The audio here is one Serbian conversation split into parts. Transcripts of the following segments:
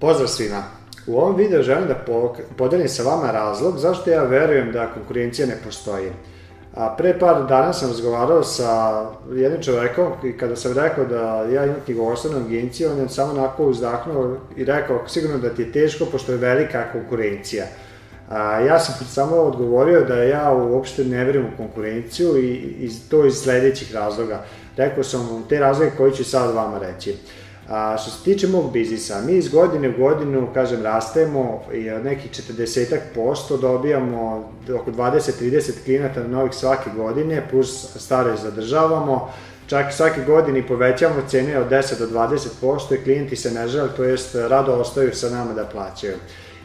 Pozdrav svima! U ovom videu želim da podelim sa vama razlog zašto ja verujem da konkurencija ne postoji. A pre par dana sam razgovarao sa jednim čovekom i kada sam rekao da ja imam knjigovorstvenu agenciju, on je samo onako uzdahnuo i rekao sigurno da ti je teško pošto je velika konkurencija. A, ja sam samo odgovorio da ja uopšte ne verujem u konkurenciju i, i to iz sledećih razloga. Rekao sam te razloge koji ću sad vama reći. A, što se tiče mog biznisa, mi iz godine u godinu, kažem, rastemo i od nekih 40 dobijamo oko 20-30 klijenata novih svake godine, plus stare zadržavamo, čak svake godine povećavamo cene od 10 do 20% i klijenti se ne žele, to jest rado ostaju sa nama da plaćaju.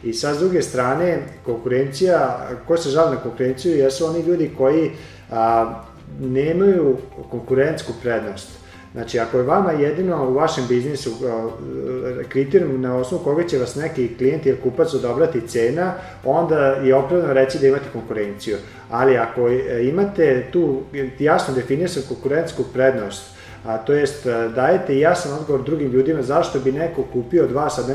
I sa s druge strane, konkurencija, ko se žali na konkurenciju, jesu oni ljudi koji a, nemaju konkurentsku prednost. Znači, ako je vama jedino u vašem biznisu kriterijum na osnovu koga će vas neki klijent ili kupac odobrati cena, onda je opravdano reći da imate konkurenciju. Ali ako e, imate tu jasno definisan konkurentsku prednost, a to jest e, dajete jasan odgovor drugim ljudima zašto bi neko kupio od vas, a ne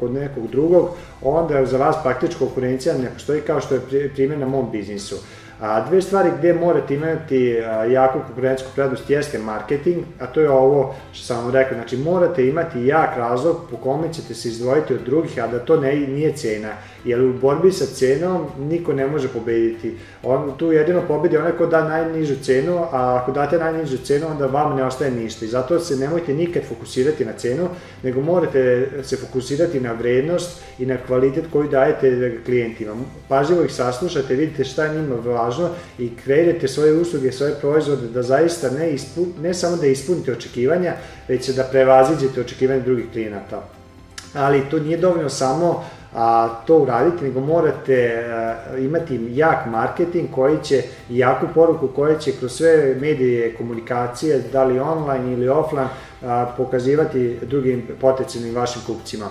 kod nekog drugog, onda za vas praktičko konkurencija ne postoji kao što je primjer na mom biznisu. A, dve stvari gde morate imati a, jaku konkurentsku prednost jeste marketing, a to je ovo što sam vam rekao, znači morate imati jak razlog po kome ćete se izdvojiti od drugih, a da to ne, nije cena, jer u borbi sa cenom niko ne može pobediti. On, tu jedino pobedi onaj ko da najnižu cenu, a ako date najnižu cenu, onda vam ne ostaje ništa i zato se nemojte nikad fokusirati na cenu, nego morate se fokusirati na vrednost i na kvalitet koju dajete klijentima. Pažljivo ih saslušate, vidite šta njima vlada važno i kreirajte svoje usluge, svoje proizvode da zaista ne, ispun, ne samo da ispunite očekivanja, već da prevaziđete očekivanja drugih klijenata. Ali to nije dovoljno samo a, to uraditi, nego morate a, imati jak marketing koji će, jaku poruku koja će kroz sve medije komunikacije, da li online ili offline, a, pokazivati drugim potencijalnim vašim kupcima.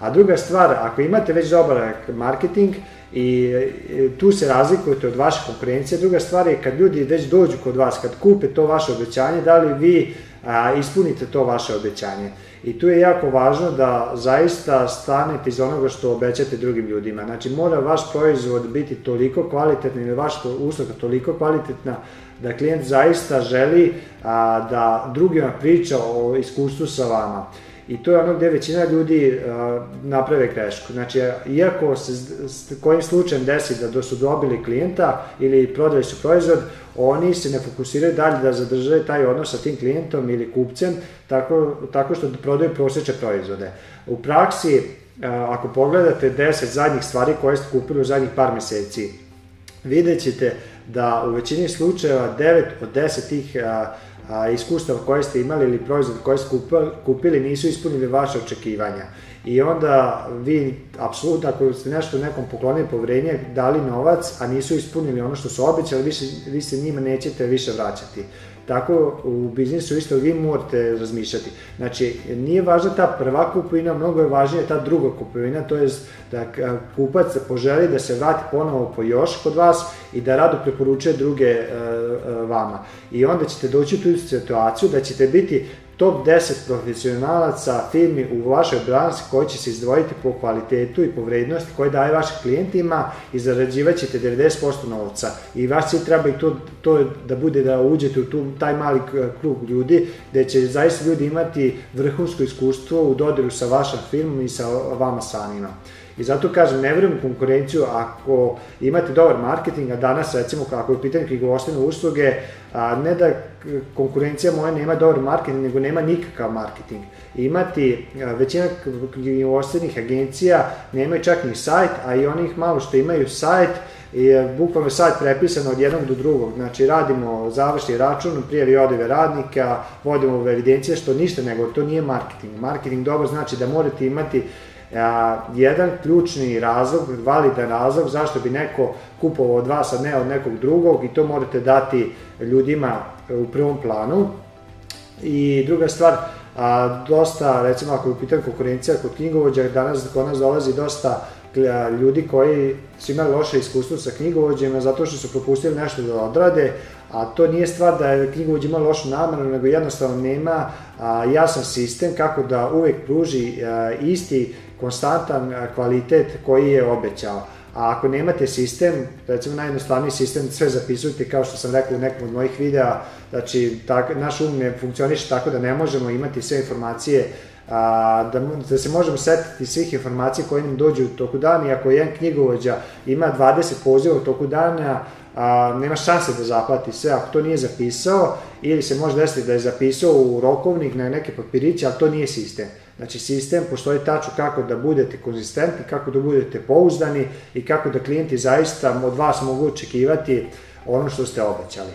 A druga stvar, ako imate već dobar eh, marketing i eh, tu se razlikujete od vaše konkurencije, druga stvar je kad ljudi već dođu kod vas, kad kupe to vaše obećanje, da li vi a, eh, ispunite to vaše obećanje. I tu je jako važno da zaista stanete iz onoga što obećate drugim ljudima. Znači mora vaš proizvod biti toliko kvalitetan ili vaš usluga toliko kvalitetna da klijent zaista želi a, da drugima priča o iskustvu sa vama i to je ono gde većina ljudi a, naprave grešku. Znači, iako se s kojim slučajem desi da, da su dobili klijenta ili prodali su proizvod, oni se ne fokusiraju dalje da zadrže taj odnos sa tim klijentom ili kupcem tako, tako što prodaju prosječe proizvode. U praksi, a, ako pogledate 10 zadnjih stvari koje ste kupili u zadnjih par meseci, vidjet ćete da u većini slučajeva 9 od 10 tih a, a, iskustva koje ste imali ili proizvod koje ste kupili, kupili nisu ispunili vaše očekivanja. I onda vi, apsolutno, ako ste nešto nekom poklonili povrenje, dali novac, a nisu ispunili ono što su obećali, više, vi se njima nećete više vraćati. Tako u biznisu isto vi morate razmišljati. Znači, nije važna ta prva kupovina, mnogo je važnija ta druga kupovina, to je da kupac poželi da se vrati ponovo po još kod vas i da rado preporučuje druge vama. I onda ćete doći u tu situaciju da ćete biti top 10 profesionalaca firmi u vašoj branši koji će se izdvojiti po kvalitetu i po vrednosti koje daje vašim klijentima i zarađivat ćete 90% novca. I vaš cilj treba i to, to da bude da uđete u tu, taj mali krug ljudi, gde će zaista ljudi imati vrhunsko iskustvo u dodiru sa vašom firmom i sa vama samima. I zato kažem, ne verujem konkurenciju ako imate dobar marketing, a danas recimo kako je u pitanju knjigovoštene usluge, a, ne da konkurencija moja nema dobar marketing, nego nema nikakav marketing. Imati a, većina knjigovoštenih agencija nemaju čak ni sajt, a i onih malo što imaju sajt, i e, bukvalno sajt prepisan od jednog do drugog. Znači, radimo završni račun, prijavi odeve radnika, vodimo u evidencije, što ništa nego, to nije marketing. Marketing dobar znači da morate imati a, jedan ključni razlog, validan razlog zašto bi neko kupovao od vas, a ne od nekog drugog i to morate dati ljudima u prvom planu. I druga stvar, a, dosta, recimo ako je u pitanju konkurencija kod knjigovođa, danas kod nas dolazi dosta ljudi koji su imali loše iskustvo sa knjigovođima zato što su propustili nešto da odrade, a to nije stvar da je knjigovođa ima lošu nameru, nego jednostavno nema a, jasan sistem kako da uvek pruži a, isti konstantan e, kvalitet koji je obećao. A ako nemate sistem, recimo najjednostavniji sistem, sve zapisujte kao što sam rekao u nekom od mojih videa, znači tak, naš um ne funkcioniše tako da ne možemo imati sve informacije a, da, da se možemo setiti svih informacija koje nam dođu u toku dana i ako jedan knjigovođa ima 20 poziva u toku dana, a, nema šanse da zaplati sve ako to nije zapisao ili se može desiti da je zapisao u rokovnik na neke papiriće, ali to nije sistem. Znači sistem, postoji tačno kako da budete konzistentni, kako da budete pouzdani i kako da klijenti zaista od vas mogu očekivati ono što ste obećali.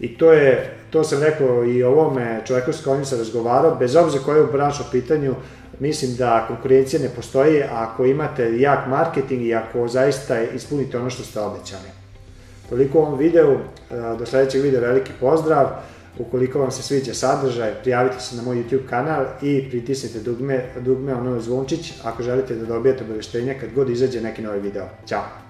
I to je, to sam rekao i ovome čoveku s kojim sam razgovarao, bez obzira koje je u branšu pitanju, mislim da konkurencija ne postoji ako imate jak marketing i ako zaista ispunite ono što ste obećali. Toliko u ovom videu, do sledećeg videa veliki pozdrav. Ukoliko vam se sviđa sadržaj, prijavite se na moj YouTube kanal i pritisnite dugme, dugme ono zvončić ako želite da dobijete obaveštenje kad god izađe neki novi video. Ćao!